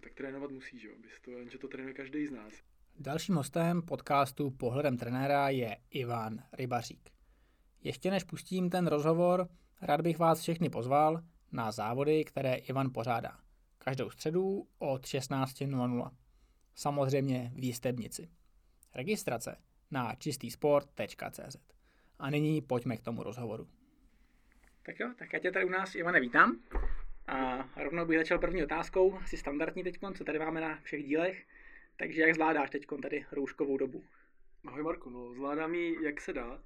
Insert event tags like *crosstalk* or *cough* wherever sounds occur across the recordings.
tak trénovat musí, že jo, to, že to trénuje každý z nás. Dalším hostem podcastu Pohledem trenéra je Ivan Rybařík. Ještě než pustím ten rozhovor, rád bych vás všechny pozval na závody, které Ivan pořádá. Každou středu od 16.00. Samozřejmě v Jistebnici. Registrace na čistýsport.cz. A nyní pojďme k tomu rozhovoru. Tak jo, tak já tě tady u nás, Ivane, vítám. A rovnou bych začal první otázkou, asi standardní teď, co tady máme na všech dílech. Takže jak zvládáš teď tady rouškovou dobu? Ahoj Marko, no zvládám ji jak se dá.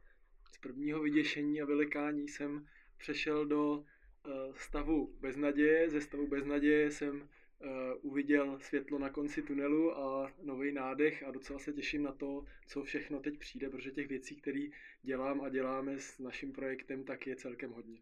Z prvního vyděšení a vylekání jsem přešel do uh, stavu beznaděje. Ze stavu beznaděje jsem uh, uviděl světlo na konci tunelu a nový nádech a docela se těším na to, co všechno teď přijde, protože těch věcí, které dělám a děláme s naším projektem, tak je celkem hodně.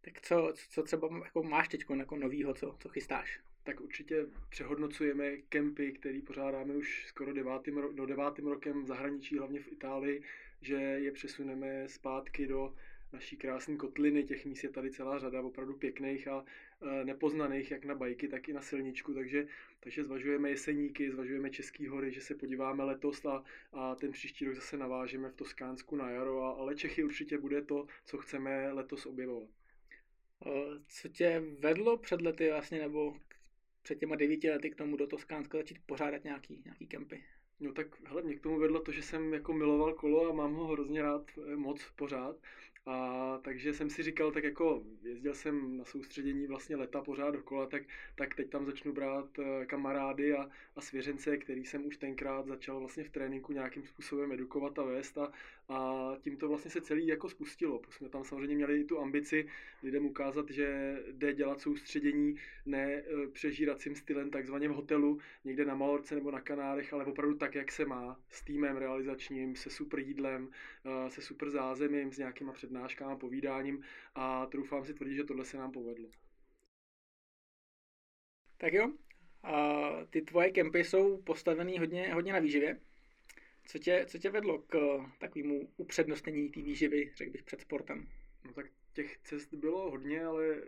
Tak co, co třeba jako máš teď jako novýho, co, co chystáš? Tak určitě přehodnocujeme kempy, který pořádáme už skoro devátým, no devátým rokem v zahraničí, hlavně v Itálii, že je přesuneme zpátky do naší krásné kotliny, těch míst je tady celá řada opravdu pěkných a e, nepoznaných, jak na bajky, tak i na silničku, takže, takže zvažujeme jeseníky, zvažujeme Český hory, že se podíváme letos a, a ten příští rok zase navážeme v Toskánsku na jaro, a, ale Čechy určitě bude to, co chceme letos objevovat. Co tě vedlo před lety vlastně, nebo před těma devíti lety k tomu do Toskánska začít pořádat nějaký, nějaký kempy? No tak hele, mě k tomu vedlo to, že jsem jako miloval kolo a mám ho hrozně rád eh, moc pořád. A takže jsem si říkal, tak jako jezdil jsem na soustředění vlastně leta pořád dokola, tak, tak teď tam začnu brát eh, kamarády a, a svěřence, který jsem už tenkrát začal vlastně v tréninku nějakým způsobem edukovat a vést a, a tím to vlastně se celý jako spustilo. Jsme tam samozřejmě měli tu ambici lidem ukázat, že jde dělat soustředění ne eh, přežíracím stylem takzvaně v hotelu, někde na Malorce nebo na Kanárech, ale opravdu tak, jak se má, s týmem realizačním, se super jídlem, eh, se super zázemím, s nějakýma přednáškami přednáškám, povídáním a troufám si tvrdit, že tohle se nám povedlo. Tak jo, a ty tvoje kempy jsou postavený hodně, hodně na výživě. Co tě, co tě vedlo k takovému upřednostnění té výživy, řekl bych, před sportem? No tak těch cest bylo hodně, ale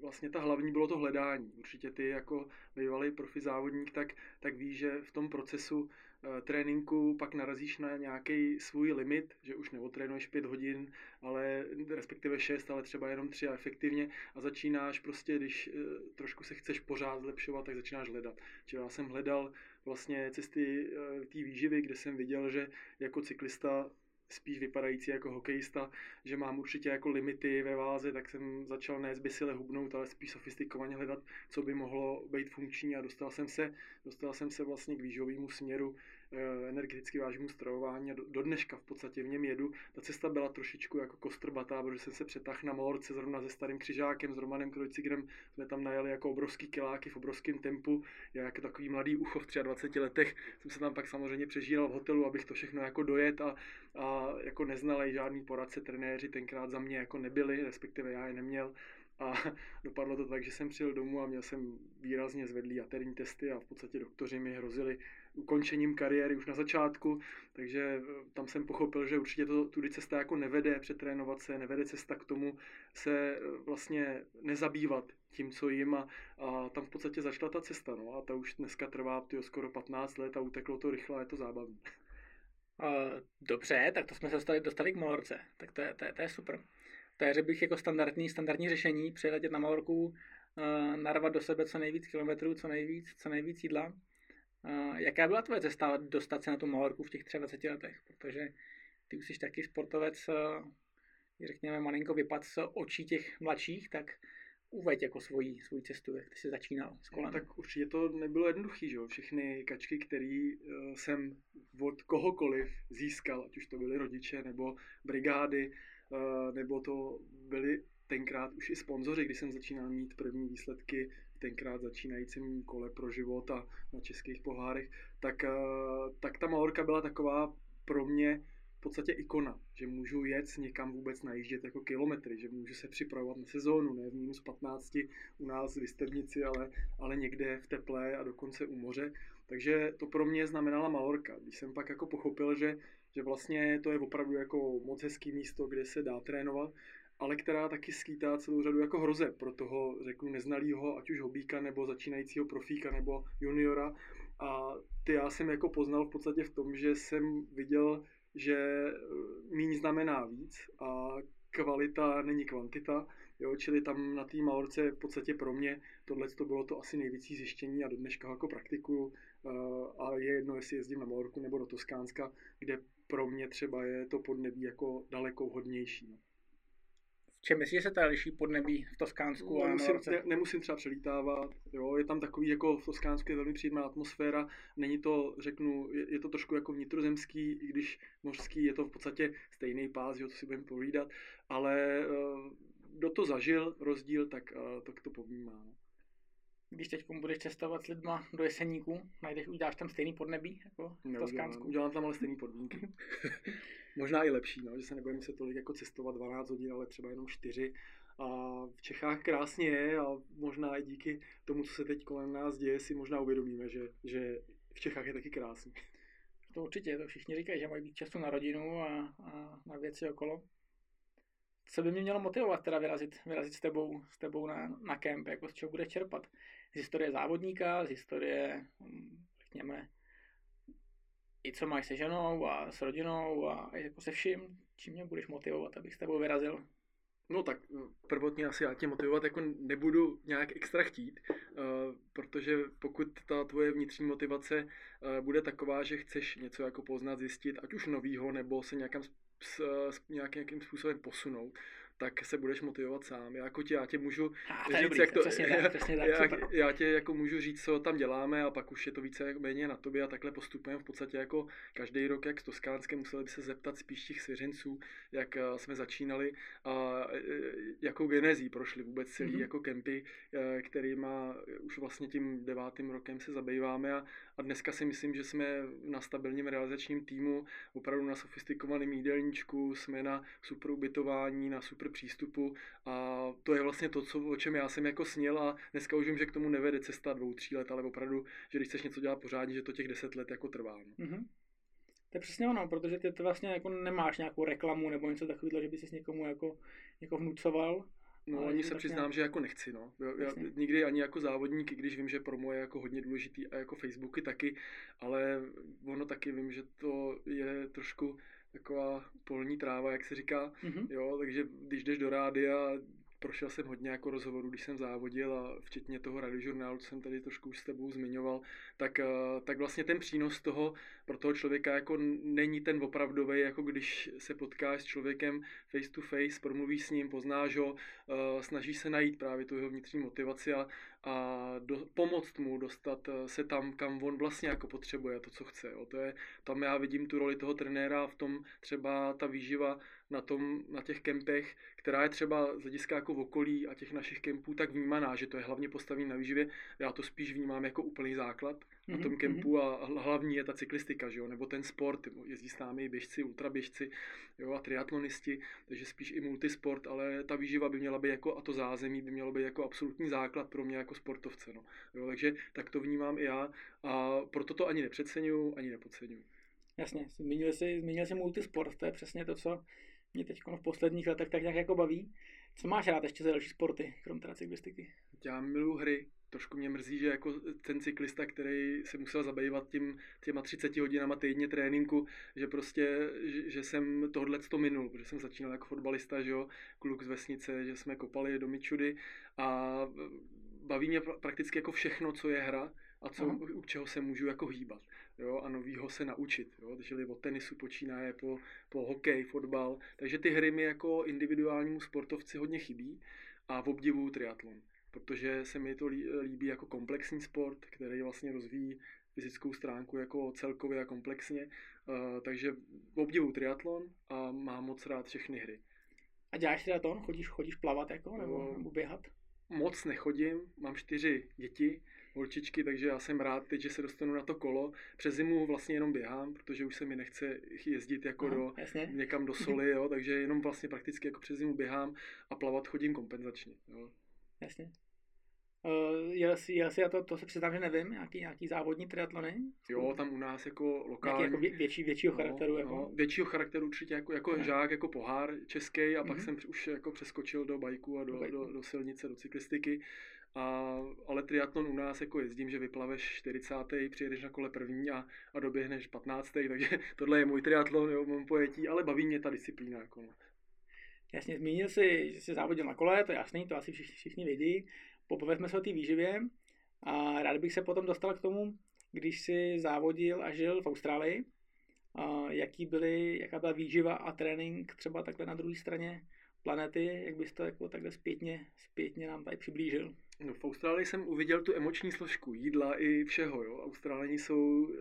vlastně ta hlavní bylo to hledání. Určitě ty jako bývalý profi závodník, tak, tak víš, že v tom procesu Eh, tréninku pak narazíš na nějaký svůj limit, že už neotrénuješ pět hodin, ale respektive šest, ale třeba jenom tři a efektivně a začínáš prostě, když eh, trošku se chceš pořád zlepšovat, tak začínáš hledat. Čili já jsem hledal vlastně cesty eh, té výživy, kde jsem viděl, že jako cyklista spíš vypadající jako hokejista, že mám určitě jako limity ve váze, tak jsem začal ne zbysile hubnout, ale spíš sofistikovaně hledat, co by mohlo být funkční a dostal jsem se, dostal jsem se vlastně k výživovému směru, energeticky vážnému stravování a do, do dneška v podstatě v něm jedu. Ta cesta byla trošičku jako kostrbatá, protože jsem se přetáhl na Malorce zrovna se starým křižákem, s Romanem Krojcigrem, jsme tam najeli jako obrovský kiláky v obrovském tempu. Já jako takový mladý ucho v 23 letech jsem se tam pak samozřejmě přežíral v hotelu, abych to všechno jako dojet a, a jako neznalej žádný poradce, trenéři tenkrát za mě jako nebyli, respektive já je neměl. A *laughs* dopadlo to tak, že jsem přijel domů a měl jsem výrazně zvedlý jaterní testy a v podstatě doktoři mi hrozili ukončením kariéry už na začátku, takže eh, tam jsem pochopil, že určitě to tudy cesta jako nevede přetrénovat se, nevede cesta k tomu se eh, vlastně nezabývat tím, co jim a, a tam v podstatě začala ta cesta, no a ta už dneska trvá tyjo, skoro 15 let a uteklo to rychle a je to zábavné. Dobře, tak to jsme se dostali, dostali k Malorce, tak to je, to je, to je super. To je, že bych jako standardní, standardní řešení, přiletět na Malorku, uh, narvat do sebe co nejvíc kilometrů, co nejvíc, co nejvíc jídla, jaká byla tvoje cesta dostat se na tu Malorku v těch 23 letech? Protože ty už jsi taky sportovec, eh, řekněme, malinko vypad z očí těch mladších, tak uveď jako svoji, svoji cestu, jak ty jsi začínal s kolem. No, tak určitě to nebylo jednoduché, že jo? Všechny kačky, které uh, jsem od kohokoliv získal, ať už to byly rodiče, nebo brigády, uh, nebo to byly tenkrát už i sponzoři, když jsem začínal mít první výsledky tenkrát začínajícím kole pro život a na českých pohárech, tak, eh, tak ta Malorka byla taková pro mě v podstatě ikona, že můžu jet někam vůbec najíždět jako kilometry, že můžu se připravovat na sezónu, ne v minus 15 u nás v Vistebnici, ale, ale někde v teple a dokonce u moře. Takže to pro mě znamenala Malorka. Když jsem pak jako pochopil, že, že vlastně to je opravdu jako moc hezký místo, kde se dá trénovat ale která taky skýtá celou řadu jako hroze pro toho, řeknu, neznalýho, ať už hobíka, nebo začínajícího profíka, nebo juniora. A ty já jsem jako poznal v podstatě v tom, že jsem viděl, že eh, míň znamená víc a kvalita není kvantita, jo, čili tam na té Malorce v podstatě pro mě tohle to bylo to asi nejvíc zjištění a do dneška jako praktikuju uh, a je jedno, jestli jezdím na Malorku nebo do Toskánska, kde pro mě třeba je to podnebí jako daleko hodnější. Čem myslíš, že se teda liší podnebí v Toskánsku a nemusím, ne, nemusím třeba přelítávat, jo, je tam takový jako v Toskánsku je velmi příjemná atmosféra, není to, řeknu, je, je to trošku jako vnitrozemský, i když mořský je to v podstatě stejný pás, jo, to si budeme povídat, ale uh, kdo to zažil, rozdíl, tak, uh, tak to povnímá. No. Když teď budeš cestovat s lidma do Jeseníku, najdeš, uděláš tam stejný podnebí, jako v Toskánsku? Udělám tam ale stejný podmínky. *laughs* možná i lepší, no, že se nebudeme se tolik jako cestovat 12 hodin, ale třeba jenom 4. A v Čechách krásně je a možná i díky tomu, co se teď kolem nás děje, si možná uvědomíme, že, že v Čechách je taky krásně. To určitě, to všichni říkají, že mají být času na rodinu a, a na věci okolo. Co by mě mělo motivovat teda vyrazit, vyrazit s tebou, s tebou na, na kemp, jako z čeho budeš čerpat? Z historie závodníka, z historie, hm, řekněme, i co máš se ženou a s rodinou a jako se vším, čím mě budeš motivovat, abych s tebou vyrazil? No tak eh, prvotně asi já tě motivovat jako nebudu nějak extra chtít, uh, protože pokud ta tvoje vnitřní motivace uh, bude taková, že chceš něco jako poznat, zjistit, ať už novýho, nebo se nějakým, nějakým způsobem posunout, tak se budeš motivovat sám. Já, jako tě, já tě můžu ah, říct, dobrý, jak to, přesně tak, *laughs* přesně tak, já, já, tě jako můžu říct, co tam děláme a pak už je to více méně na tobě a takhle postupujeme v podstatě jako každý rok, jak s Toskánském, museli by se zeptat spíš těch svěřenců, jak eh, jsme začínali a eh, jakou genezí prošli vůbec celý mm-hmm. jako kempy, eh, kterýma už vlastně tím devátým rokem se zabýváme a, a dneska si myslím, že jsme na stabilním realizačním týmu, opravdu na sofistikovaném jídelníčku, jsme na super ubytování, na super přístupu a to je vlastně to, co, o čem já jsem jako snil a dneska už vím, že k tomu nevede cesta dvou, tří let, ale opravdu, že když chceš něco dělat pořádně, že to těch deset let jako trvá. No. Mm-hmm. To je přesně ono, protože ty, ty vlastně jako nemáš nějakou reklamu nebo něco takového, že by si někomu jako, jako vnucoval, No, ani se vlastně... přiznám, že jako nechci, no. Já, já, nikdy ani jako závodník, když vím, že promo je jako hodně důležitý a jako Facebooky taky, ale ono taky vím, že to je trošku taková polní tráva, jak se říká, mm-hmm. jo, takže když jdeš do rádia, prošel jsem hodně jako rozhovorů, když jsem závodil a včetně toho radiožurnálu, co jsem tady trošku už s tebou zmiňoval, tak, eh, tak vlastně ten přínos toho pro toho člověka jako není ten opravdový, jako když se potkáš s člověkem face to face, promluvíš s ním, poznáš ho, eh, snažíš se najít právě tu jeho vnitřní motivaci a, a do, pomoct mu dostat eh, se tam, kam on vlastně jako potřebuje, to, co chce. Jo. To je, tam já vidím tu roli toho trenéra v tom třeba ta výživa na, tom, na těch kempech, která je třeba z hlediska jako v okolí a těch našich kempů tak vnímaná, že to je hlavně postavený na výživě. Já to spíš vnímám jako úplný základ na tom mhm, kempu mhm. a hlavní je ta cyklistika, že jo, nebo ten sport, jezdí s námi běžci, ultraběžci, jo, a triatlonisti, takže spíš i multisport, ale ta výživa by měla být jako, a to zázemí by mělo být jako absolutní základ pro mě jako sportovce, no. Jo, takže tak to vnímám i já a proto to ani nepřeceňuju, ani nepodceňuju. Jasně, zmínil jsi, zmínil jsi multisport, to je přesně to, co mě teď v posledních letech tak nějak jako baví. Co máš rád ještě za další sporty, krom teda cyklistiky? Já miluji hry, trošku mě mrzí, že jako ten cyklista, který se musel zabývat tím, těma 30 hodinama týdně tréninku, že prostě, že, že jsem tohle to minul, protože jsem začínal jako fotbalista, že jo, kluk z vesnice, že jsme kopali do Mičudy a baví mě prakticky jako všechno, co je hra a co, uh-huh. u čeho se můžu jako hýbat jo, a novýho se naučit. Jo, čili od tenisu počínaje po, po hokej, fotbal. Takže ty hry mi jako individuálnímu sportovci hodně chybí a v obdivu triatlon protože se mi to líbí jako komplexní sport, který vlastně rozvíjí fyzickou stránku jako celkově a komplexně. Uh, takže obdivu triatlon a mám moc rád všechny hry. A děláš triatlon? Chodíš, chodíš plavat jako, nebo, nebo běhat? Moc nechodím, mám čtyři děti, holčičky, takže já jsem rád teď, že se dostanu na to kolo. Přes zimu vlastně jenom běhám, protože už se mi nechce jezdit jako Aha, do, jasně. někam do *laughs* soli, jo, takže jenom vlastně prakticky jako přes zimu běhám a plavat chodím kompenzačně. Jo. Jasně. Jel jsi, jel jsi, a to, to se přiznám, že nevím, nějaký, nějaký závodní triatlony? Jo, tam u nás jako lokální. Nějaký jako větší, většího no, charakteru? Jako? No, většího charakteru určitě jako, jako žák, jako pohár český a mm-hmm. pak mhm. jsem už jako přeskočil do bajku a do, do, do, do silnice, do cyklistiky. A, ale triatlon u nás jako jezdím, že vyplaveš 40. přijedeš na kole první a, a doběhneš 15. *laughs* takže tohle je můj triatlon, jo, mám pojetí, ale baví mě ta disciplína. Jako no. Jasně, zmínil jsi, že jsi závodil na kole, to je jasný, to asi všichni, všichni vědí. Popověďme se o té výživě a rád bych se potom dostal k tomu, když jsi závodil a žil v Austrálii, a jaký byly, jaká byla výživa a trénink třeba takhle na druhé straně planety, jak bys to jako takhle zpětně, zpětně nám tady přiblížil? No, v Austrálii jsem uviděl tu emoční složku jídla i všeho. Jo. Austrálani jsou e,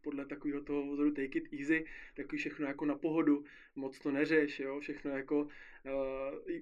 podle takového toho vzoru take it easy, takový všechno jako na pohodu, moc to neřeš, jo, všechno jako Eh,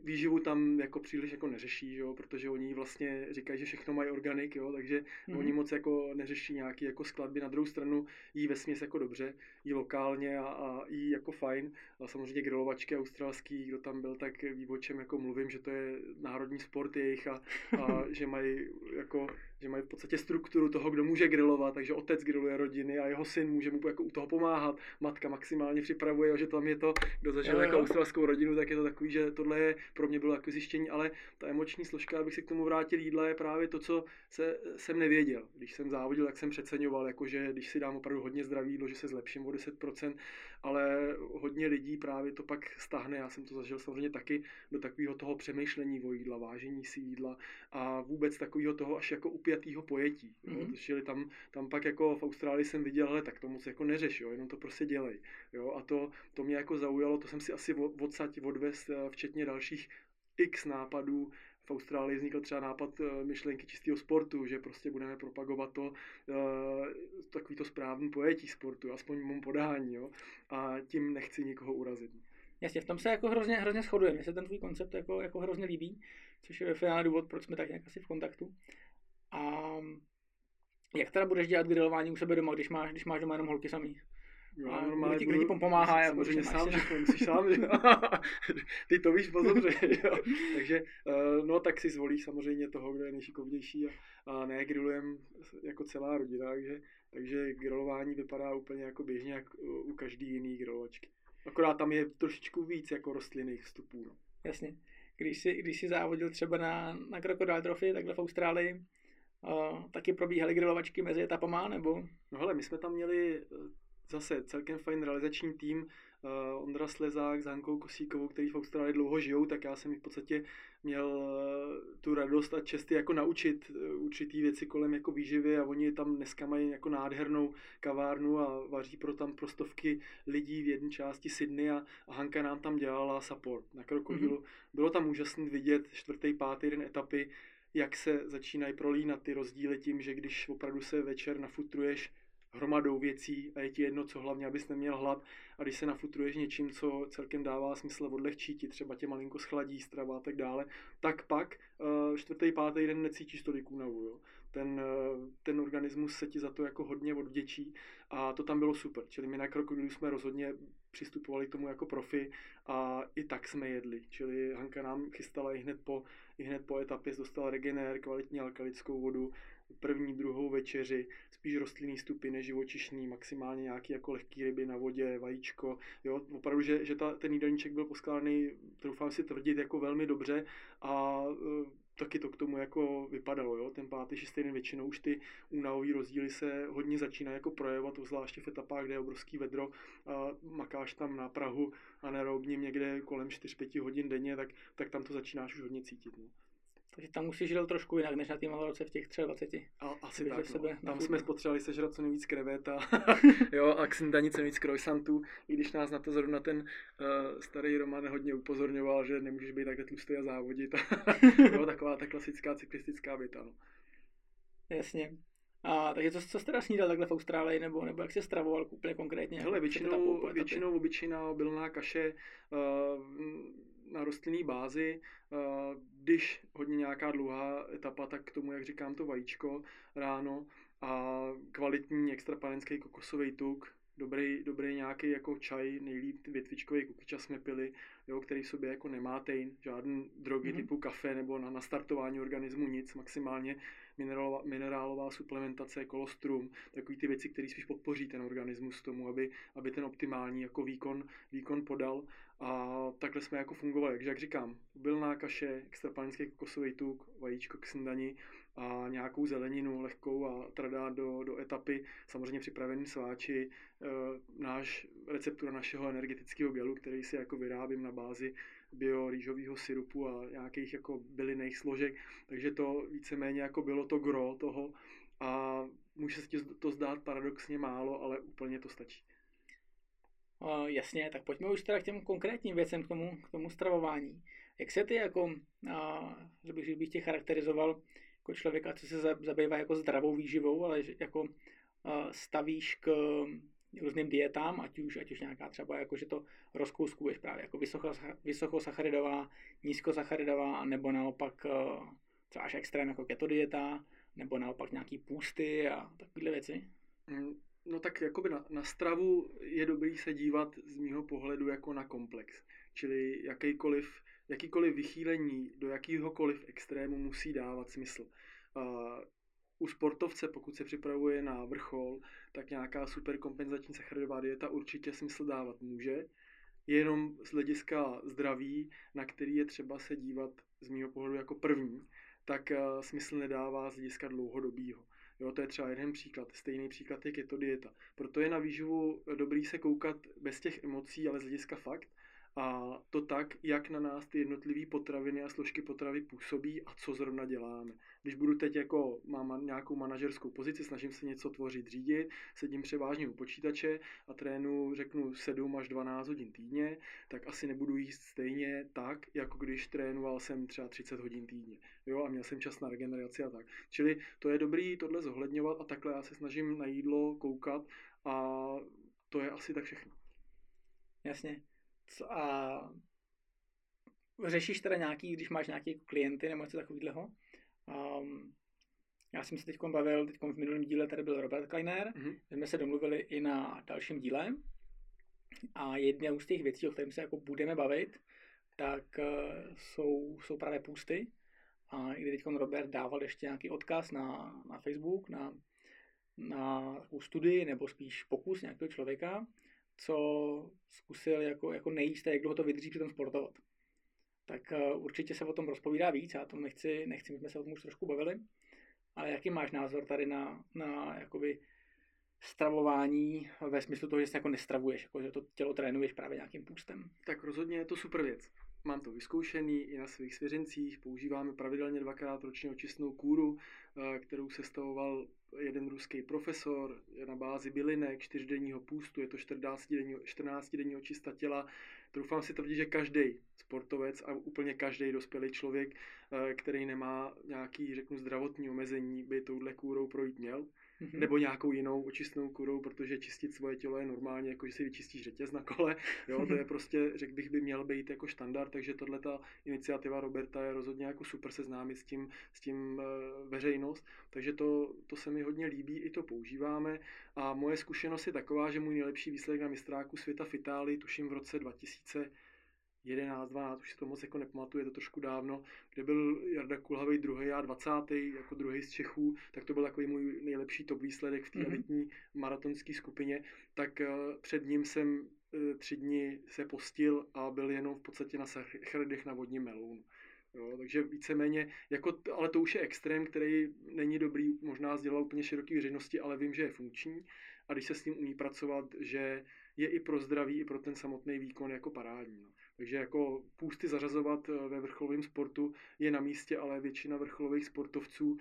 výživu tam jako příliš jako neřeší, jo, protože oni vlastně říkají, že všechno mají organik, jo, takže mm-hmm. oni moc jako neřeší nějaký jako skladby. Na druhou stranu jí ve směs jako dobře, jí lokálně a, a jí jako fajn. A samozřejmě grilovačky australský, kdo tam byl, tak ví, o čem jako mluvím, že to je národní sport jejich a, a *laughs* že mají jako že mají v podstatě strukturu toho, kdo může grilovat, takže otec griluje rodiny a jeho syn může mu jako u toho pomáhat, matka maximálně připravuje, že tam je to, kdo zažil jako australskou rodinu, tak je to takový, že tohle je pro mě bylo jako zjištění, ale ta emoční složka, abych se k tomu vrátil, jídla je právě to, co se, jsem nevěděl. Když jsem závodil, tak jsem přeceňoval, jakože když si dám opravdu hodně zdravý jídlo, že se zlepším o 10%, ale hodně lidí právě to pak stáhne, já jsem to zažil samozřejmě taky, do takového toho přemýšlení o jídla, vážení si jídla a vůbec takového toho až jako upjatého pojetí. Mm-hmm. Čili tam, tam pak jako v Austrálii jsem viděl, hele, tak to moc jako neřeš, jo, jenom to prostě dělej. Jo, a to, to mě jako zaujalo, to jsem si asi odsaď odvez, eh, včetně dalších x nápadů, v Austrálii vznikl třeba nápad eh, myšlenky čistého sportu, že prostě budeme propagovat to eh, takový to správný pojetí sportu, aspoň mým podání, jo, a tím nechci nikoho urazit. Jasně, v tom se jako hrozně, hrozně shodujeme. Mně se ten tvůj koncept jako, jako hrozně líbí, což je ve finále důvod, proč jsme tak nějak asi v kontaktu. A jak teda budeš dělat grilování u sebe doma, když máš, když máš doma jenom holky samý? Jo, a normálně kdo ti pomáhá. Jako, samozřejmě sám všechno, musíš sám, že? *laughs* ty to víš moc dobře, *laughs* jo. Takže, uh, no tak si zvolíš samozřejmě toho, kdo je nejšikovnější a, a ne grilujem jako celá rodina, takže, takže grilování vypadá úplně jako běžně, jak u každý jiný grilovačky. Akorát tam je trošičku víc jako rostlinných vstupů. No. Jasně. Když jsi, když jsi závodil třeba na, na Crocodile Trophy, takhle v Austrálii, uh, taky probíhaly grilovačky mezi etapama, nebo? No hele, my jsme tam měli zase celkem fajn realizační tým, uh, Ondra Slezák s Hankou Kosíkovou, který v Austrálii dlouho žijou, tak já jsem v podstatě měl uh, tu radost a česty jako naučit uh, určitý věci kolem jako výživy a oni tam dneska mají jako nádhernou kavárnu a vaří pro tam prostovky lidí v jedné části Sydney a, a Hanka nám tam dělala support na krokodilu. Mm-hmm. Bylo tam úžasné vidět čtvrtý, pátý den etapy, jak se začínají prolínat ty rozdíly tím, že když opravdu se večer nafutruješ hromadou věcí a je ti jedno, co hlavně, abys neměl hlad. A když se nafutruješ něčím, co celkem dává smysl, odlehčí ti, třeba tě malinko schladí strava a tak dále, tak pak uh, čtvrtý, pátý den necítíš tolik únavu. Jo. Ten, uh, ten organismus se ti za to jako hodně odděčí a to tam bylo super. Čili my na Krokodilu jsme rozhodně přistupovali k tomu jako profi a i tak jsme jedli. Čili Hanka nám chystala i hned po, i hned po etapě, dostala regenér, kvalitní alkalickou vodu, první, druhou večeři, spíš rostlinný stupy než živočišný, maximálně nějaký jako lehký ryby na vodě, vajíčko. Jo, opravdu, že, že ta, ten jídelníček byl poskládaný, troufám si tvrdit, jako velmi dobře a e, taky to k tomu jako vypadalo. Jo? Ten pátý, šestý den většinou už ty únavové rozdíly se hodně začínají jako projevovat, zvláště v etapách, kde je obrovský vedro a makáš tam na Prahu a nerobním někde kolem 4-5 hodin denně, tak, tak tam to začínáš už hodně cítit. No. Takže tam musíš žil trošku jinak, než na té maloroce v těch 23. A, asi tak, no. sebe Tam jsme spotřebovali sežrat co nejvíc krevet a, *laughs* jo, a k co nejvíc croissantů, i když nás na to zrovna ten uh, starý Roman hodně upozorňoval, že nemůžeš být takhle tlustý a závodit. *laughs* jo, taková ta klasická cyklistická věta. No. Jasně. A takže co, co jste teda snídal takhle v Austrálii, nebo, nebo jak se stravoval úplně konkrétně? Hele, většinou, většinou obyčejná obilná kaše, uh, na rostlinné bázi. Když hodně nějaká dlouhá etapa, tak k tomu, jak říkám, to vajíčko ráno a kvalitní extrapanenský kokosový tuk, dobrý, dobrý nějaký jako čaj, nejlíp větvičkový kukyča jsme pili, jo, který v sobě jako nemá tejn, žádný drogy mm-hmm. typu kafe nebo na nastartování organismu nic, maximálně minerálová, minerálová suplementace, kolostrum, takový ty věci, které spíš podpoří ten organismus tomu, aby, aby ten optimální jako výkon, výkon podal. A takhle jsme jako fungovali. Takže jak říkám, bylná kaše, extrapalnický kokosový tuk, vajíčko k snídani a nějakou zeleninu lehkou a trada do, do etapy, samozřejmě připravený sváči, e, náš receptura našeho energetického gelu, který si jako vyrábím na bázi bio rýžového syrupu a nějakých jako bylinných složek, takže to víceméně jako bylo to gro toho a může se ti to zdát paradoxně málo, ale úplně to stačí. Uh, jasně, tak pojďme už teda k těm konkrétním věcem, k tomu, k tomu stravování. Jak se ty jako, uh, že bych, že bych tě charakterizoval jako člověka, co se zabývá jako zdravou výživou, ale jako uh, stavíš k různým dietám, ať už, ať už nějaká třeba, jako že to rozkouskuješ právě jako vysokosacharidová, nízkosacharidová, nebo naopak třeba až extrém jako keto dieta, nebo naopak nějaký půsty a takovéhle věci? Mm, no tak jakoby na, na stravu je dobrý se dívat z mýho pohledu jako na komplex. Čili jakýkoliv, jakýkoliv vychýlení do jakýhokoliv extrému musí dávat smysl. Uh, u sportovce, pokud se připravuje na vrchol, tak nějaká superkompenzační sacharidová dieta určitě smysl dávat může. Jenom z hlediska zdraví, na který je třeba se dívat z mého pohledu jako první, tak uh, smysl nedává z hlediska dlouhodobího. Jo, to je třeba jeden příklad. Stejný příklad je keto dieta. Proto je na výživu dobrý se koukat bez těch emocí, ale z hlediska fakt. A to tak, jak na nás ty jednotlivé potraviny a složky potravy působí a co zrovna děláme. Když budu teď jako, mám nějakou manažerskou pozici, snažím se něco tvořit, řídit, sedím převážně u počítače a trénu, řeknu 7 až 12 hodin týdně, tak asi nebudu jíst stejně tak, jako když trénoval jsem třeba 30 hodin týdně. Jo, a měl jsem čas na regeneraci a tak. Čili to je dobrý tohle zohledňovat a takhle já se snažím na jídlo koukat a to je asi tak všechno. Jasně. A řešíš teda nějaký, když máš nějaký klienty nebo něco takového? Um, já jsem se teď bavil, teď v minulém díle tady byl Robert Kleiner, mm-hmm. jsme se domluvili i na dalším díle a jedna z těch věcí, o kterých se jako budeme bavit, tak uh, jsou, jsou právě půsty. A i teď Robert dával ještě nějaký odkaz na, na Facebook, na, na studii, nebo spíš pokus nějakého člověka, co zkusil jako, jako nejíst a jak dlouho to vydrží při tom sportovat. Tak uh, určitě se o tom rozpovídá víc, já tom nechci, nechci, my jsme se o tom už trošku bavili, ale jaký máš názor tady na, na jakoby stravování ve smyslu toho, že se jako nestravuješ, jako že to tělo trénuješ právě nějakým půstem? Tak rozhodně je to super věc. Mám to vyzkoušený i na svých svěřencích, používáme pravidelně dvakrát ročně očistnou kůru, eh, kterou sestavoval jeden ruský profesor je na bázi bylinek, čtyřdenního půstu, je to 14-denní, 14 denní očista těla. Troufám si tvrdit, že každý sportovec a úplně každý dospělý člověk, eh, který nemá nějaký, řeknu, zdravotní omezení, by touhle kůrou projít měl mm-hmm. nebo nějakou jinou očistnou kurou, protože čistit svoje tělo je normálně, jako že si vyčistíš řetěz na kole, *laughs* jo, to je prostě, řekl bych, by měl být jako standard, takže tohle ta iniciativa Roberta je rozhodně jako super seznámit s tím, s tím uh, veřejnost, takže to, to se mi hodně líbí, i to používáme. A moje zkušenost je taková, že můj nejlepší výsledek na mistráku světa v Itálii, tuším v roce 2000 11, 12, už si to moc jako nepamatuju, je to trošku dávno, kde byl Jarda Kulhavý druhý a 20. jako druhý z Čechů, tak to byl takový můj nejlepší top výsledek v té mm-hmm. elitní maratonské skupině, tak uh, před ním jsem uh, tři dny se postil a byl jenom v podstatě na sacharidech na vodním melounu. Jo, takže víceméně, jako, ale to už je extrém, který není dobrý možná sdělat úplně široký veřejnosti, ale vím, že je funkční a když se s tím umí pracovat, že je i pro zdraví, i pro ten samotný výkon jako parádní. No. Takže jako půsty zařazovat eh, ve vrcholovém sportu je na místě, ale většina vrcholových sportovců uh,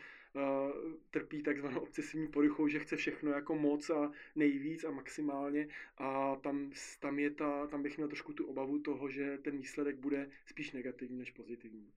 trpí takzvanou obsesivní poruchou, že chce všechno jako moc a nejvíc a maximálně a tam, tam, je ta, tam bych měl trošku tu obavu toho, že ten výsledek bude spíš negativní než pozitivní.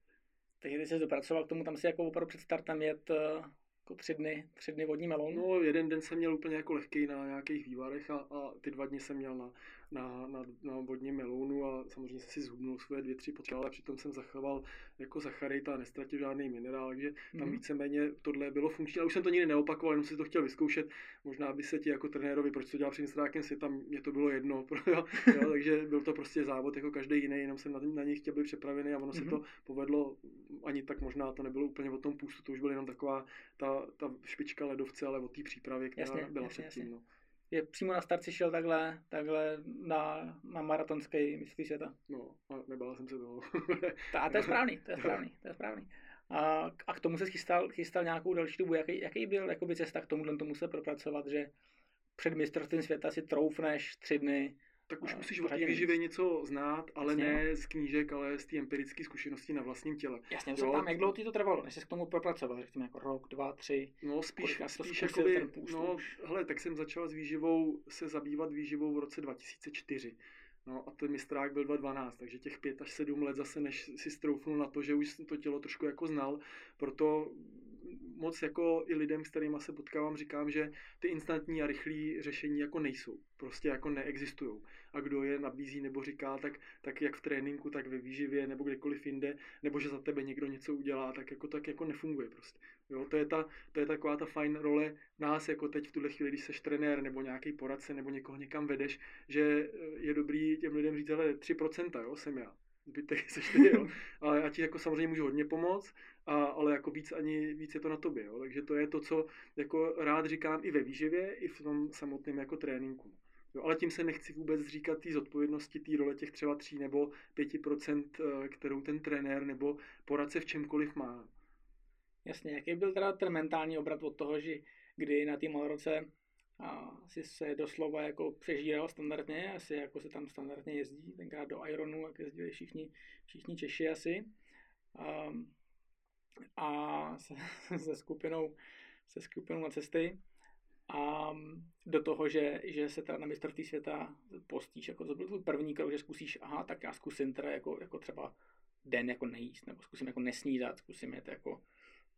Takže když jsi dopracoval k tomu, tam si jako opravdu před startem jet uh jako tři dny, tři dny vodní melon? No, jeden den jsem měl úplně jako lehký na nějakých vývarech a, a ty dva dny jsem měl na, na, na, na vodním melounu a samozřejmě jsem si zhubnul svoje dvě, tři potřeby, ale přitom jsem zachoval jako sacharit a nestratil žádný minerál, takže tam mm. víceméně tohle bylo funkční, ale už jsem to nikdy neopakoval, jenom si to chtěl vyzkoušet. Možná by se ti jako trenérovi, proč to dělal před mistrákem světa, mě to bylo jedno, *laughs* jo, jo, takže byl to prostě závod jako každý jiný, jenom jsem na, na něj chtěl být připravený a ono mm. se mhm. to povedlo, ani tak možná to nebylo úplně o tom půstu, to už byla jenom taková ta, ta špička ledovce, ale o té přípravě, která jasně, byla jasně, předtím. Jasně. No je přímo na starci šel takhle, takhle na, na maratonský mistrovství světa. No, a nebál jsem se toho. *laughs* a to je správný, to je *laughs* správný, to je správný. A, a k tomu se chystal, chystal nějakou další dobu. Jaký, jaký byl jakoby, cesta k tomuhle tomu se propracovat, že před mistrovstvím světa si troufneš tři dny tak už musíš o té výživě něco znát, ale Jasně. ne z knížek, ale z té empirické zkušenosti na vlastním těle. Jasně, to tam, jak dlouho ti to trvalo, než jsi k tomu propracoval, řekněme jako rok, dva, tři. No spíš, spíš jakoby, no, hele, tak jsem začal s výživou, se zabývat výživou v roce 2004. No a ten mistrák byl 2.12, takže těch 5 až 7 let zase, než si stroufnul na to, že už to tělo trošku jako znal, proto moc jako i lidem, s kterými se potkávám, říkám, že ty instantní a rychlé řešení jako nejsou. Prostě jako neexistují. A kdo je nabízí nebo říká, tak, tak jak v tréninku, tak ve výživě nebo kdekoliv jinde, nebo že za tebe někdo něco udělá, tak jako tak jako nefunguje prostě. Jo, to je, ta, to je taková ta fajn role nás jako teď v tuhle chvíli, když seš trenér nebo nějaký poradce nebo někoho někam vedeš, že je dobrý těm lidem říct, ale 3% jo, jsem já zbytek seš ty, jo. *laughs* Ale já ti jako samozřejmě můžu hodně pomoct, a, ale jako víc ani víc je to na tobě, jo. Takže to je to, co jako rád říkám i ve výživě, i v tom samotném jako tréninku. Jo, ale tím se nechci vůbec říkat té zodpovědnosti, té role těch třeba 3 nebo 5%, eh, kterou ten trenér nebo poradce v čemkoliv má. Jasně, jaký byl teda ten mentální obrat od toho, že kdy na té roce a si se doslova jako přežíral standardně, asi jako se tam standardně jezdí, tenkrát do Ironu, jak jezdili všichni, všichni Češi asi. A, a se, *laughs* se, skupinou, se skupinou na cesty a do toho, že, že se teda na mistrovství světa postíš, jako to byl první krok, že zkusíš, aha, tak já zkusím teda jako, jako třeba den jako nejíst, nebo zkusím jako nesnídat, zkusím jet jako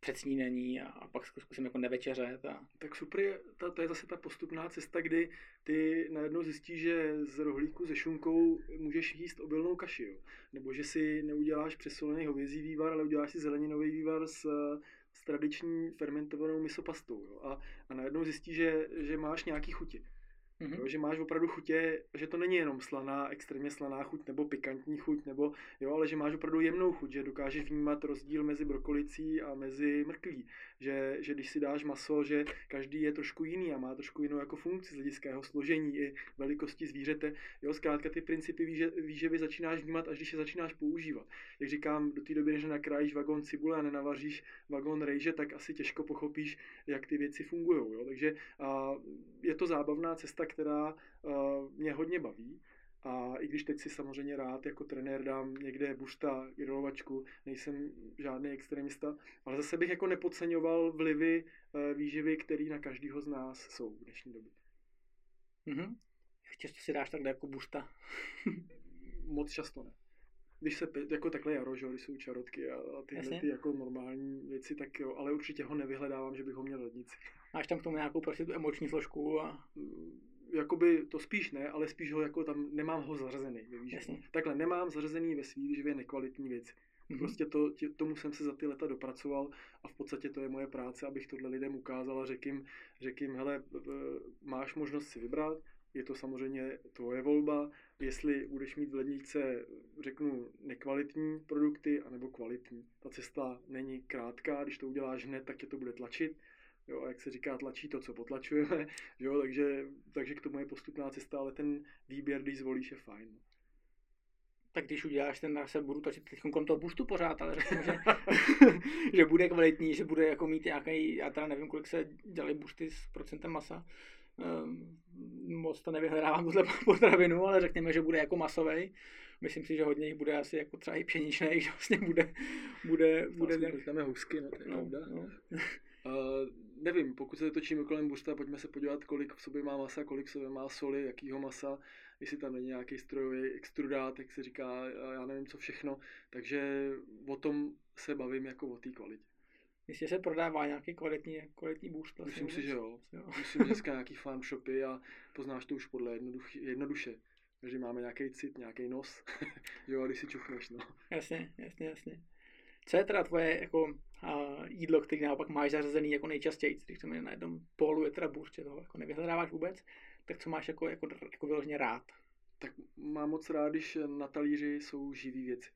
před snídaní a, a pak zkusím jako nevečeřet. A... Tak super, je, ta, to je zase ta postupná cesta, kdy ty najednou zjistíš, že z rohlíku se šunkou můžeš jíst obilnou kaši, jo? nebo že si neuděláš přesolený hovězí vývar, ale uděláš si zeleninový vývar s, s tradiční fermentovanou misopastou. Jo? A, a najednou zjistíš, že, že máš nějaký chuti. Mm-hmm. Jo, že máš opravdu chutě, že to není jenom slaná, extrémně slaná chuť nebo pikantní chuť, nebo, jo, ale že máš opravdu jemnou chuť, že dokážeš vnímat rozdíl mezi brokolicí a mezi mrkví. Že, že když si dáš maso, že každý je trošku jiný a má trošku jinou jako funkci z hlediska jeho složení i velikosti zvířete. Jo, zkrátka ty principy výže, výživy začínáš vnímat, až když je začínáš používat. Jak říkám, do té doby, než nakrájíš vagón cibule a nenavaříš vagón rejže, tak asi těžko pochopíš, jak ty věci fungují. Takže a, je to zábavná cesta, která uh, mě hodně baví. A i když teď si samozřejmě rád jako trenér dám někde bušta, grilovačku, nejsem žádný extremista, ale zase bych jako nepodceňoval vlivy uh, výživy, které na každého z nás jsou v dnešní době. Mm-hmm. Často si dáš takhle jako bušta? *laughs* Moc často ne. Když se, jako takhle jaro, že, když jsou čarotky a, a tyhle ty jako normální věci, tak jo, ale určitě ho nevyhledávám, že bych ho měl lednici. Máš tam k tomu nějakou prostě tu emoční složku a mm, jakoby to spíš ne, ale spíš ho jako tam, nemám ho zařazený ve výživě. Takhle, nemám zařazený ve svý výživě nekvalitní věci. Mm-hmm. Prostě to, tě, tomu jsem se za ty leta dopracoval a v podstatě to je moje práce, abych tohle lidem ukázal a řekl jim, řek jim hele, máš možnost si vybrat, je to samozřejmě tvoje volba, jestli budeš mít v ledničce, řeknu, nekvalitní produkty anebo kvalitní. Ta cesta není krátká, když to uděláš hned, tak tě to bude tlačit Jo, a jak se říká, tlačí to, co potlačujeme, *laughs* jo, takže, takže k tomu je postupná cesta, ale ten výběr, když zvolíš, je fajn. Tak když uděláš ten, se budu točit teď kolem toho buštu pořád, ale řeknu, že, *laughs* *laughs* že bude kvalitní, že bude jako mít nějaký, já teda nevím, kolik se dělají bušty s procentem masa, um, moc to nevyhledávám tuhle potravinu, ale řekněme, že bude jako masový. Myslím si, že hodně jich bude asi jako třeba i pšeničný, že vlastně bude, bude, bude, bude Tam je husky, no, to je no, no. Uh, nevím, pokud se točíme kolem busta, pojďme se podívat, kolik v sobě má masa, kolik v sobě má soli, jakýho masa, jestli tam není nějaký strojový extrudát, jak se říká, já nevím co všechno. Takže o tom se bavím jako o té kvalitě. Že se prodává nějaký kvalitní, kvalitní boost. Myslím si, že jo. jo. Myslím, že dneska nějaký farm shopy a poznáš to už podle jednoduch, jednoduše. Každý máme nějaký cit, nějaký nos, *laughs* jo, když si čuchneš, no. Jasně, jasně, jasně. Co je teda tvoje jako, jídlo, který naopak máš zařazený jako nejčastěji, když to na jednom pólu je teda burče, toho jako nevyhledáváš vůbec, tak co máš jako, jako, jako vyloženě rád? Tak mám moc rád, když na talíři jsou živý věci.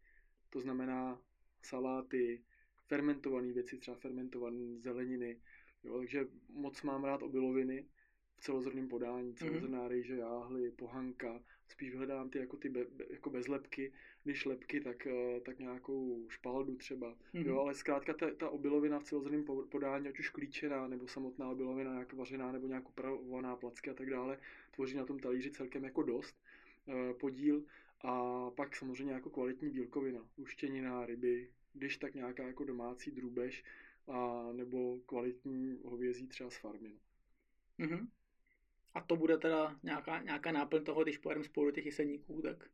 To znamená saláty, fermentované věci, třeba fermentované zeleniny. Jo, takže moc mám rád obiloviny v celozrném podání, mhm. celozrná mm-hmm. rejže, jáhly, pohanka. Spíš hledám ty jako ty be, jako bez lepky, když lepky, tak, eh, tak nějakou špaldu třeba. Mm-hmm. Jo, ale zkrátka ta, ta obilovina v celozrném podání, ať už klíčená, nebo samotná obilovina, nějak vařená, nebo nějak upravovaná placky a tak dále, tvoří na tom talíři celkem jako dost uh, podíl. A pak samozřejmě jako kvalitní bílkovina, uštěnina, ryby, když tak nějaká jako domácí drůbež, a nebo kvalitní hovězí třeba z farmy. No. Mm-hmm. A to bude teda nějaká, nějaká náplň toho, když pojedeme spolu těch jeseníků, tak...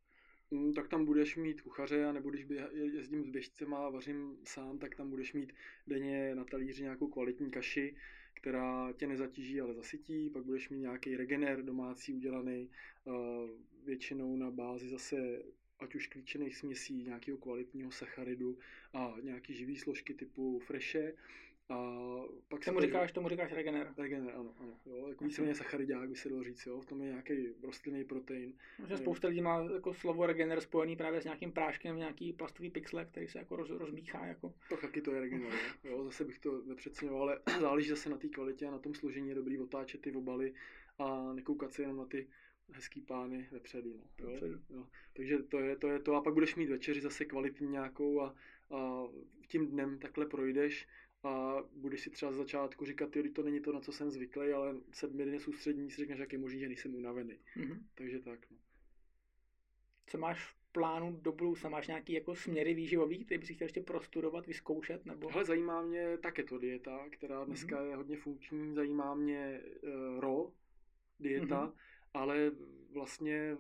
Mm, tak tam budeš mít kuchaře, a nebo když jezdím s běžcema a vařím sám, tak tam budeš mít denně na talíři nějakou kvalitní kaši, která tě nezatíží, ale zasytí. Pak budeš mít nějaký regener domácí udělaný, většinou na bázi zase ať už klíčených směsí, nějakého kvalitního sacharidu a nějaký živý složky typu freše. A pak tomu říkáš, tomu říkáš regener. Regener, ano, ano. Jo, jako víceméně sacharidák by se dalo říct, jo. V tom je nějaký rostlinný protein. Že spousta lidí má jako slovo regener spojený právě s nějakým práškem, nějaký plastový pixle, který se jako roz, rozmíchá. Jako. To taky to je regener, jo. Zase bych to nepřeceňoval, ale *clears throat* záleží zase na té kvalitě a na tom složení je dobrý otáčet ty obaly a nekoukat se jenom na ty hezký pány vepředu. No, jo? Vepředu. Jo. Takže to je, to je to a pak budeš mít večeři zase kvalitní nějakou a, a tím dnem takhle projdeš a budeš si třeba z začátku říkat, jo, to není to, na co jsem zvyklý, ale sedmi dny soustřední si řekneš, jak je možný, že nejsem unavený. Mm-hmm. Takže tak. No. Co máš v plánu do budoucna? Máš nějaký jako směry výživový, který bys chtěl ještě prostudovat, vyzkoušet? Nebo... Hele, zajímá mě také to dieta, která dneska mm-hmm. je hodně funkční. Zajímá mě uh, RO dieta, mm-hmm ale vlastně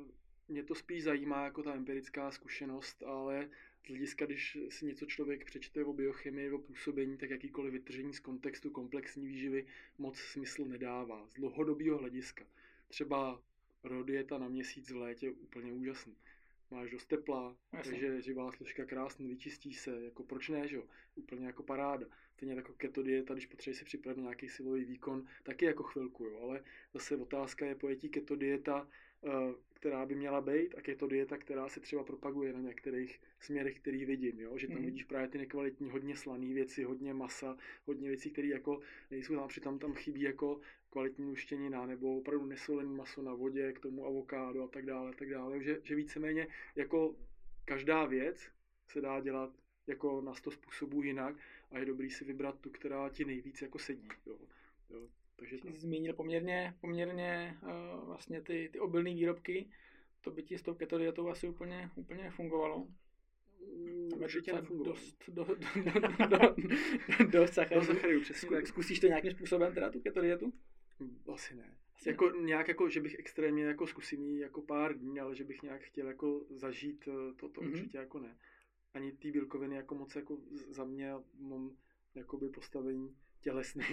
mě to spíš zajímá jako ta empirická zkušenost, ale z hlediska, když si něco člověk přečte o biochemii, o působení, tak jakýkoliv vytržení z kontextu komplexní výživy moc smysl nedává. Z dlouhodobého hlediska. Třeba rodieta na měsíc v létě je úplně úžasný. Máš dost tepla, Jasně. takže živá složka krásně vyčistí se, jako proč ne, že jo? Úplně jako paráda. Stejně jako keto dieta, když potřebuješ si připravit nějaký silový výkon, taky jako chvilku, jo. Ale zase otázka je pojetí keto dieta, která by měla být a keto dieta, která se třeba propaguje na některých směrech, který vidím, jo? že tam mm. vidíš právě ty nekvalitní, hodně slané věci, hodně masa, hodně věcí, které jako nejsou tam, přitom tam chybí jako kvalitní uštěnina nebo opravdu nesolený maso na vodě, k tomu avokádo a tak dále, a tak dále, že, že víceméně jako každá věc se dá dělat jako na sto způsobů jinak a je dobrý si vybrat tu, která ti nejvíc jako sedí. Jo. Jo. Takže Jsi zmínil poměrně, poměrně uh, vlastně ty, ty obilné výrobky, to by ti s tou keto dietou asi úplně, úplně nefungovalo. Tam určitě nefungovalo. Dost, do, do, do, do, do, dost sacharidů. sacharidů přesně. Zkusíš to nějakým způsobem teda tu keto dietu? Asi ne. Asi jako ne. nějak jako, že bych extrémně jako zkusím jako pár dní, ale že bych nějak chtěl jako zažít eh, to, to mm-hmm. určitě jako ne ani ty bílkoviny jako moc jako za mě mám jakoby postavení tělesné,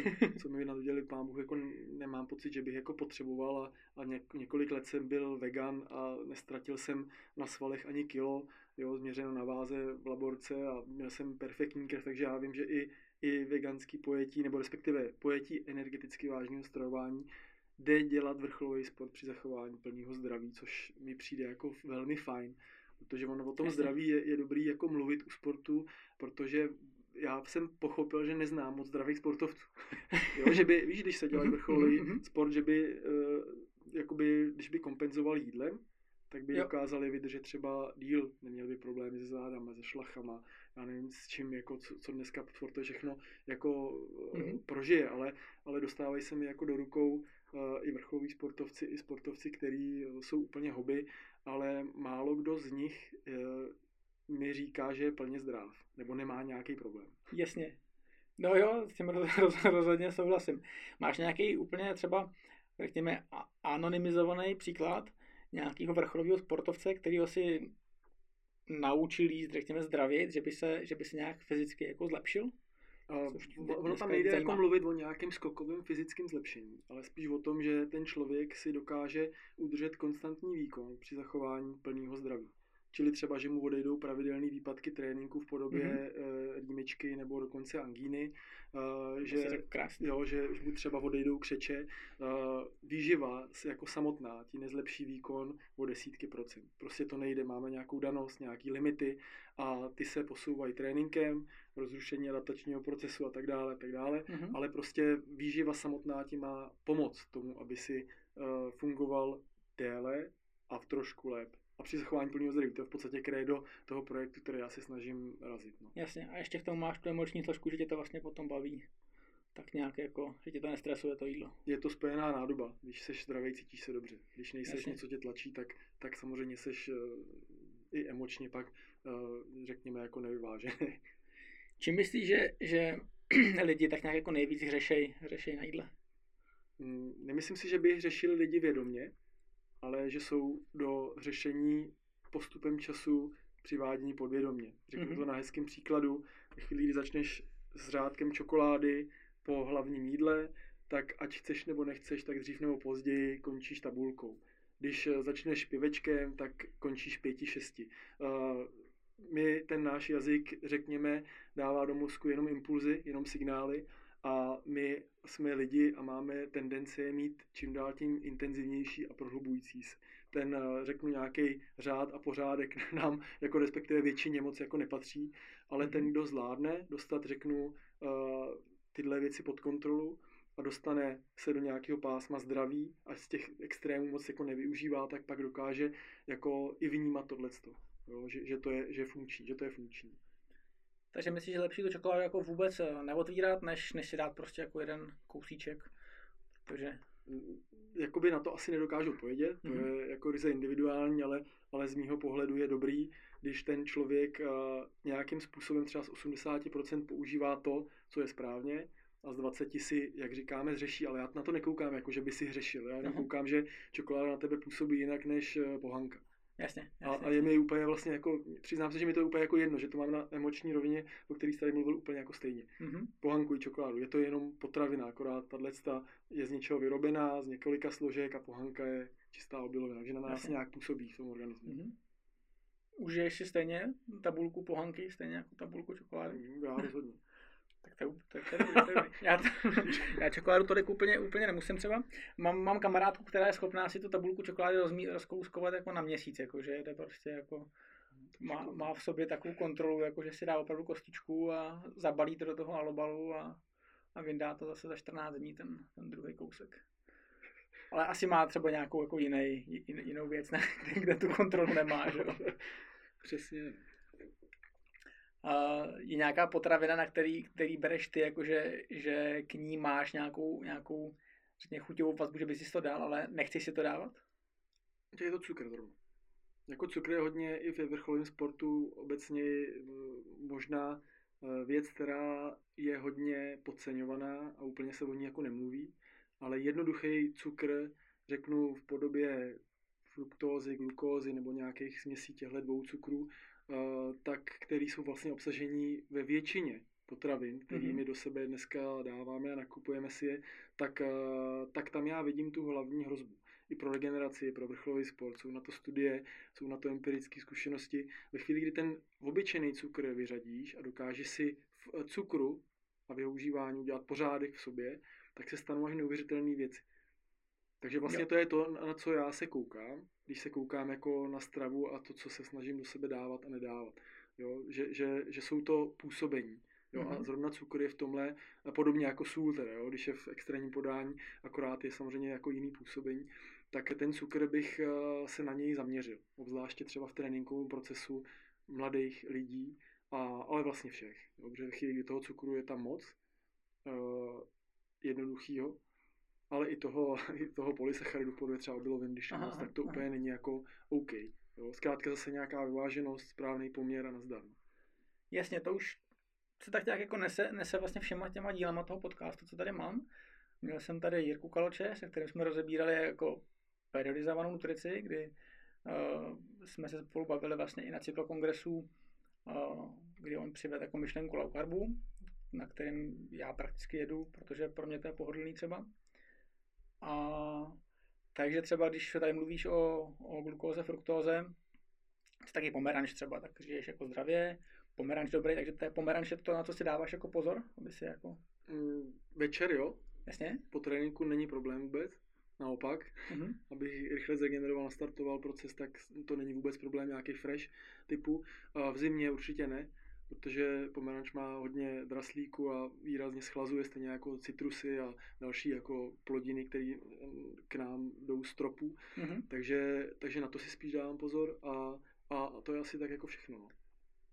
co mi narodili pán Bůh, jako nemám pocit, že bych jako potřeboval a, a několik let jsem byl vegan a nestratil jsem na svalech ani kilo, jo, změřeno na váze v laborce a měl jsem perfektní krev, takže já vím, že i, i veganský pojetí, nebo respektive pojetí energeticky vážného stravování jde dělat vrcholový sport při zachování plného zdraví, což mi přijde jako velmi fajn protože ono o tom Jasně. zdraví je, je dobrý jako mluvit u sportu, protože já jsem pochopil, že neznám moc zdravých sportovců. *laughs* jo, že by, víš, když se dělá vrcholový mhm, mhm. sport, že by, uh, jakoby, když by kompenzoval jídlem, tak by jo. dokázali vydržet třeba díl, neměli by problémy se zádama, se šlachama, já nevím s čím, jako co, co dneska sportuje všechno jako mm-hmm. prožije, ale, ale dostávají se mi jako do rukou uh, i vrcholoví sportovci, i sportovci, kteří jsou úplně hobby ale málo kdo z nich e, mi říká, že je plně zdrav, nebo nemá nějaký problém. Jasně. No jo, s tím roz, rozhodně souhlasím. Máš nějaký úplně třeba, řekněme, anonymizovaný příklad nějakého vrcholového sportovce, který si naučil jíst, řekněme, zdravě, že by se, že by se nějak fyzicky jako zlepšil? Uh, ono tam nejde jako mluvit o nějakém skokovém fyzickém zlepšení, ale spíš o tom, že ten člověk si dokáže udržet konstantní výkon při zachování plného zdraví. Čili třeba, že mu odejdou pravidelné výpadky tréninku v podobě mm-hmm. rýmičky nebo dokonce angíny, uh, že, jo, že mu třeba odejdou křeče. Uh, výživa jako samotná ti nezlepší výkon o desítky procent. Prostě to nejde, máme nějakou danost, nějaký limity a ty se posouvají tréninkem, rozrušení adaptačního procesu a tak dále, tak dále, mm-hmm. ale prostě výživa samotná ti má pomoct tomu, aby si fungoval déle a v trošku lépe a při zachování plného zdraví. To je v podstatě do toho projektu, který já se snažím razit. No. Jasně, a ještě k tomu máš tu emoční složku, že tě to vlastně potom baví. Tak nějak jako, že tě to nestresuje to jídlo. Je to spojená nádoba. Když jsi zdravý, cítíš se dobře. Když nejseš Jasně. něco tě tlačí, tak, tak samozřejmě jsi uh, i emočně pak, uh, řekněme, jako nevyvážený. *laughs* Čím myslíš, že, že *clears throat* lidi tak nějak jako nejvíc řešej, řešej na jídle? Mm, nemyslím si, že by řešili lidi vědomě, ale že jsou do řešení postupem času přivádění podvědomě. Řeknu mm-hmm. to na hezkém příkladu. Ve chvíli, kdy začneš s řádkem čokolády po hlavním jídle, tak ať chceš nebo nechceš, tak dřív nebo později končíš tabulkou. Když eh, začneš pivečkem, tak končíš pěti, šesti. Uh, my ten náš jazyk, řekněme, dává do mozku jenom impulzy, jenom signály a my jsme lidi a máme tendence je mít čím dál tím intenzivnější a prohlubující se. Ten, eh, řeknu, nějaký řád a pořádek *laughs* nám, jako respektive většině moc jako nepatří, ale ten, mhm. kdo zvládne dostat, řeknu, eh, tyhle věci pod kontrolu a dostane se do nějakého pásma zdraví a z těch extrémů moc jako nevyužívá, tak pak dokáže jako i vnímat tohleto, jo, že, že, to je, že funkční, že to je funkční. Takže myslíš, že lepší tu čokoládu jako vůbec eh, neotvírat, než, než si dát prostě jako jeden kousíček? Protože... Jakoby na to asi nedokážu odpovědět, to mm-hmm. je jako ryze individuální, ale, ale z mýho pohledu je dobrý, když ten člověk uh, nějakým způsobem třeba z 80% používá to, co je správně, a z 20 si, jak říkáme, zřeší, ale já na to nekoukám, jako že by si hřešil. Já jenom koukám, že čokoláda na tebe působí jinak než eh, pohanka. Jasně, jasně, a, a je mi úplně vlastně jako, přiznám se, že mi to je úplně jako jedno, že to mám na emoční rovině, o který jsi tady mluvil úplně jako stejně. Mm-hmm. Pohankuji čokoládu, je to jenom potravina, akorát tahle je z něčeho vyrobená, z několika složek a pohanka je čistá obilovina, takže na nás jasně. nějak působí v tom organismu. Mm-hmm. Užiješ si stejně tabulku pohanky, stejně jako tabulku čokolády? Mm, já rozhodně. Tak to, to, to, to, to, já, to, *laughs* já čokoládu tolik úplně, úplně nemusím třeba. Mám, mám kamarádku, která je schopná si tu tabulku čokolády rozmí, rozkouskovat jako na měsíc, jako, že jde prostě jako má, má, v sobě takovou kontrolu, jako že si dá opravdu kostičku a zabalí to do toho alobalu a, a vyndá to zase za 14 dní ten, ten druhý kousek. Ale asi má třeba nějakou jako jiný, jinou věc, *laughs* ne, kde tu kontrolu nemá, že jo? Přesně je nějaká potravina, na který, který bereš ty, jakože, že k ní máš nějakou, nějakou řekně, chuťovou vazbu, že bys si to dal, ale nechceš si to dávat? Je to cukr zrovna. Jako cukr je hodně i ve vrcholovém sportu obecně možná e, věc, která je hodně podceňovaná a úplně se o ní jako nemluví, ale jednoduchý cukr, řeknu v podobě fruktózy, glukózy nebo nějakých směsí těchto dvou cukrů, tak který jsou vlastně obsažení ve většině potravin, kterými mm-hmm. do sebe dneska dáváme a nakupujeme si je, tak, eh, tak tam já vidím tu hlavní hrozbu. I pro regeneraci, i pro vrcholový sport. Jsou na to studie, jsou na to empirické zkušenosti. Ve chvíli, kdy ten obyčejný cukr vyřadíš a dokážeš si v eh, cukru a v jeho užívání udělat pořádek v sobě, tak se stanou až neuvěřitelné věci. Takže vlastně jo. to je to, na co já se koukám, když se koukám jako na stravu a to, co se snažím do sebe dávat a nedávat. Jo? Že, že, že jsou to působení. Jo, mm-hmm. A mhm. zrovna cukr je v tomhle podobně jako sůl, teda, jo, když je v extrémním podání, akorát je samozřejmě jako jiný působení, tak ten cukr bych eh, se na něj zaměřil, obzvláště třeba v tréninkovém procesu mladých lidí, a, ale vlastně všech. Jo, protože chvíli, kdy toho cukru je tam moc, uh, jednoduchýho, ale i toho, *laughs* i toho polysacharidu podle třeba obilovin, když aha, moc, tak to aha. úplně není jako OK. Jo. Zkrátka zase nějaká vyváženost, správný poměr a nazdar. Jasně, to už se tak nějak jako nese, nese vlastně všema těma dílama toho podcastu, co tady mám. Měl jsem tady Jirku Kaloče, se kterým jsme rozebírali jako periodizovanou nutrici, kdy uh, jsme se spolu bavili vlastně i na cyklokongresu, uh, kdy on přivedl jako myšlenku low carbu. na kterém já prakticky jedu, protože pro mě to je pohodlný třeba. A takže třeba, když tady mluvíš o, o glukóze, fruktóze, taky pomeranč třeba, tak žiješ jako zdravě, pomeranč dobrý, takže to je pomeranč je to, na co si dáváš jako pozor, aby si jako... Mm, večer jo. Jasně. Po tréninku není problém vůbec. Naopak, mm-hmm. abych rychle zregeneroval, nastartoval proces, tak to není vůbec problém nějaký fresh typu. V zimě určitě ne, protože pomeranč má hodně draslíku a výrazně schlazuje, stejně jako citrusy a další jako plodiny, které k nám jdou z tropů. Mm-hmm. Takže, takže na to si spíš dávám pozor a, a to je asi tak jako všechno. No.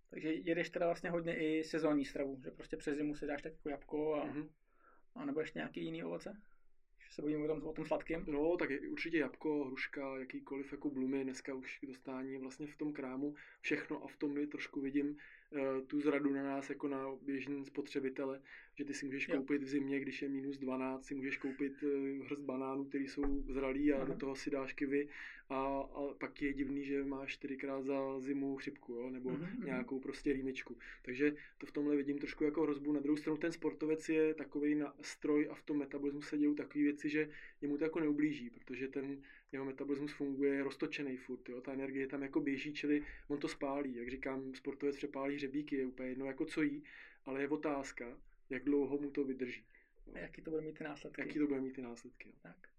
Takže jedeš teda vlastně hodně i sezónní stravu, že prostě přes zimu si dáš tak jako jabko a, mm-hmm. a nebo ještě nějaký jiný ovoce? se bavíme o tom, o tom sladkém. No, tak určitě jabko, hruška, jakýkoliv jako blumy, dneska už k dostání vlastně v tom krámu všechno a v tom je trošku vidím Eh, tu zradu na nás jako na běžný spotřebitele, že ty si můžeš jo. koupit v zimě, když je minus 12, si můžeš koupit eh, hrst banánů, který jsou zralý a Aha. do toho si dáš kivy a, a pak je divný, že máš čtyřikrát za zimu chřipku, jo? nebo uh-huh. nějakou prostě rýmičku. Takže to v tomhle vidím trošku jako hrozbu. Na druhou stranu ten sportovec je takový na stroj a v tom metabolismu se dějou takové věci, že jemu to jako neublíží, protože ten jeho metabolismus funguje roztočený furt, jo? ta energie tam jako běží, čili on to spálí. Jak říkám, sportovec přepálí hřebíky, je úplně jedno jako co jí, ale je otázka, jak dlouho mu to vydrží. A jaký to bude mít ty následky. Jaký to bude mít ty následky. Jo. Tak.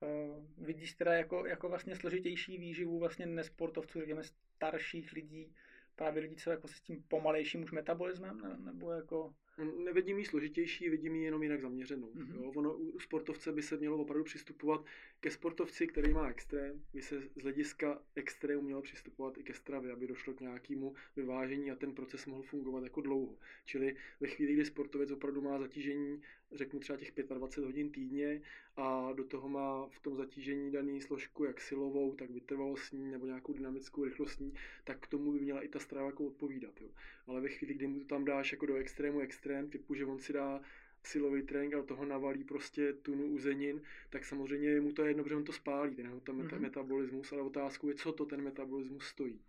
Uh, vidíš teda jako, jako vlastně složitější výživu vlastně nesportovců, řekněme starších lidí, právě lidí, co jako se s tím pomalejším už metabolismem, ne, nebo jako... Nevidím ji složitější, vidím ji jenom jinak zaměřenou. Mm-hmm. Jo? Ono, u sportovce by se mělo opravdu přistupovat ke sportovci, který má extrém, by se z hlediska extrému mělo přistupovat i ke stravě, aby došlo k nějakému vyvážení a ten proces mohl fungovat jako dlouho. Čili ve chvíli, kdy sportovec opravdu má zatížení řeknu třeba těch 25 hodin týdně a do toho má v tom zatížení daný složku jak silovou, tak vytrvalostní nebo nějakou dynamickou rychlostní, tak k tomu by měla i ta strava jako odpovídat. Jo. Ale ve chvíli, kdy mu to tam dáš jako do extrému extrém, typu, že on si dá silový trénink a toho navalí prostě tunu uzenin, tak samozřejmě mu to je jedno, protože on to spálí, ten mm-hmm. metabolismus, ale otázkou je, co to ten metabolismus stojí.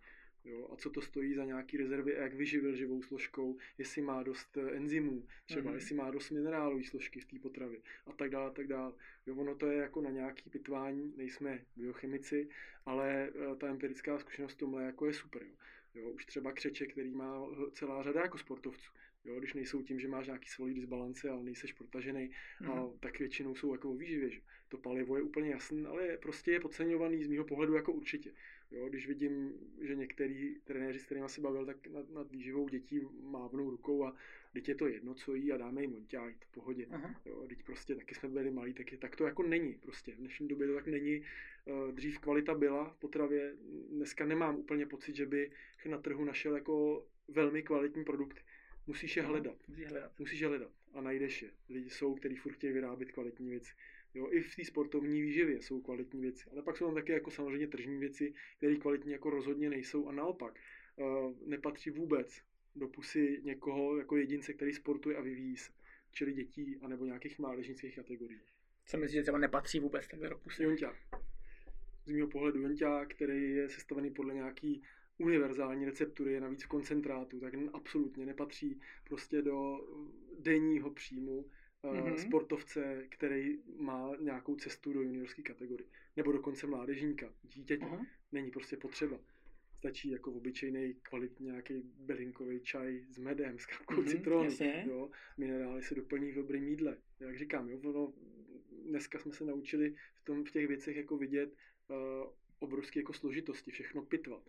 Jo, a co to stojí za nějaký rezervy a jak vyživil živou složkou, jestli má dost eh, enzymů, třeba mm-hmm. jestli má dost minerálové složky v té potravě a tak dále, a tak dále. Jo, ono to je jako na nějaký pitvání, nejsme biochemici, ale eh, ta empirická zkušenost tomhle jako je super. Jo. Jo, už třeba křeče, který má celá řada jako sportovců. Jo, když nejsou tím, že máš nějaký svalý disbalance a nejseš protažený, mm. a mhm. tak většinou jsou jako výživě. Že? To palivo je úplně jasný, ale prostě je podceňovaný z mého pohledu jako určitě. Jo, když vidím, že některý trenéři, s kterými se bavil, tak nad, nad výživou dětí mávnou rukou a teď je to jedno, co jí a dáme jim monťák, v pohodě. Aha. Jo, teď prostě taky jsme byli malí, tak, je, tak to jako není prostě. V dnešní době to tak není. Eh, dřív kvalita byla v potravě, dneska nemám úplně pocit, že by na trhu našel jako velmi kvalitní produkty. Musíš je hledat. Musíš hledat. Musíš je hledat a najdeš je. Lidi jsou, kteří furt chtějí vyrábět kvalitní věci. Jo, I v té sportovní výživě jsou kvalitní věci, ale pak jsou tam také jako samozřejmě tržní věci, které kvalitní jako rozhodně nejsou a naopak uh, nepatří vůbec do pusy někoho jako jedince, který sportuje a vyvíjí se, čili dětí anebo nějakých mládežnických kategorií. Co myslíš, že třeba nepatří vůbec takhle do pusy? Jonťák. Z mého pohledu jonťák, který je sestavený podle nějaký univerzální receptury, je navíc v koncentrátu, tak absolutně nepatří prostě do denního příjmu mm-hmm. sportovce, který má nějakou cestu do juniorské kategorie. Nebo dokonce mládežníka, dítěte. Uh-huh. Není prostě potřeba. Stačí jako obyčejný kvalitní nějaký belinkový čaj s medem, s kapkou mm-hmm, citronu. Jo. Minerály se doplní v dobrém jídle. Jak říkám, jo, ono, dneska jsme se naučili v, tom, v těch věcech jako vidět uh, obrovské jako složitosti, všechno pitvat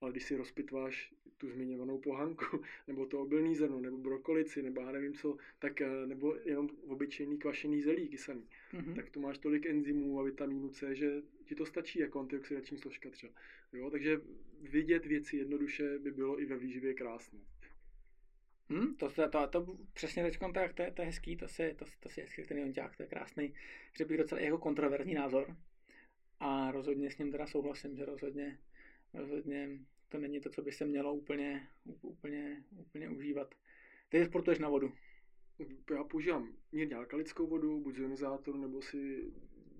ale když si rozpitváš tu zmiňovanou pohanku, *laughs* nebo to obilný zrno, nebo brokolici, nebo já nevím co, tak eh, nebo jenom obyčejný kvašený zelí kysaný, mm-hmm. tak tu máš tolik enzymů a vitamínu C, že ti to stačí jako antioxidační složka třeba. Jo? Takže vidět věci jednoduše by bylo i ve výživě krásné. Hmm, to, to, to, to, přesně teď to, to, to je hezký, to si, to, to si hezký ten jonťák, to je krásný, že bych docela jako kontroverzní názor. A rozhodně s ním teda souhlasím, že rozhodně rozhodně to není to, co by se mělo úplně, úplně, úplně užívat. Ty sportuješ na vodu. Já používám mírně alkalickou vodu, buď z ionizátoru, nebo si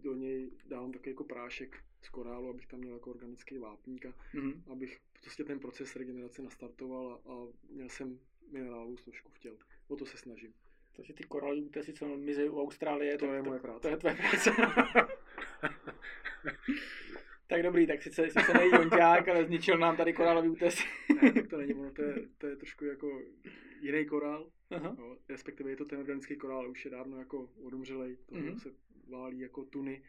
do něj dávám takový jako prášek z korálu, abych tam měl jako organický vápník a mm-hmm. abych prostě ten proces regenerace nastartoval a, a měl jsem minerálovou složku v těle. o to se snažím. Takže ty koralové útesy, co mizejí u Austrálie, to tak, je to, moje práce. To je tvoje práce. *laughs* tak dobrý, tak sice, sice nejí Jonťák, ale zničil nám tady korálový útesy. ne, tak to není ono, to je, to je trošku jako jiný korál, Aha. no, respektive je to ten organický korál, už je dávno jako odumřelej, to Mhm. mm-hmm. se válí jako tuny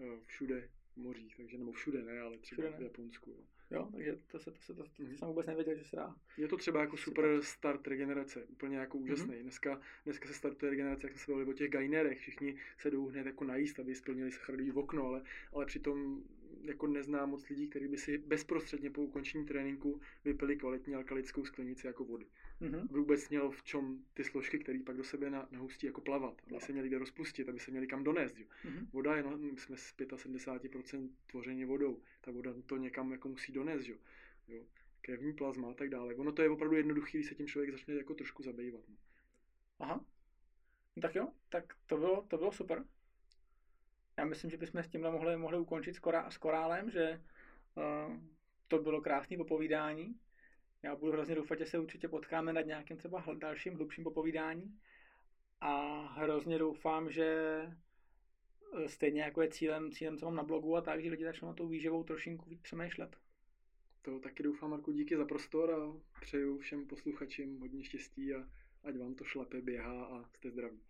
eh, všude v mořích, takže nebo všude ne, ale třeba Všude ne. v Japonsku. Jo. Jo, takže to, se, to, se, to, to Mhm. jsem vůbec nevěděl, že se dá. Je to třeba jako Super. start regenerace, úplně jako úžasný. Mhm. Dneska, dneska se startuje regenerace, jak jsme se bavili o těch gainerech, všichni se jdou hned jako najíst, aby splnili sacharidový okno, ale, ale přitom jako neznám moc lidí, kteří by si bezprostředně po ukončení tréninku vypili kvalitní alkalickou sklenici jako vody. Mhm. Aby vůbec měl v čem ty složky, které pak do sebe na, nahustí jako plavat, aby se měli kde rozpustit, aby se měli kam donést. Jo. Mhm. Voda je, no, my jsme z 75% tvoření vodou, ta voda to někam jako musí donést, jo. jo. Krevní plazma a tak dále. Ono to je opravdu jednoduchý, když se tím člověk začne jako trošku zabývat. No. Aha. Tak jo, tak to bylo, to bylo super. Já myslím, že bychom s tímhle mohli, mohli ukončit s, korá, s korálem, že uh, to bylo krásné popovídání. Já budu hrozně doufat, že se určitě potkáme nad nějakým třeba dalším, hlubším popovídání. A hrozně doufám, že eh, stejně jako je cílem, cílem, co mám na blogu a tak, že lidi začnou na tou výživou trošinku víc přemýšlet. To taky doufám, Marku, díky za prostor a přeju všem posluchačům hodně štěstí a ať vám to šlape, běhá a jste zdraví.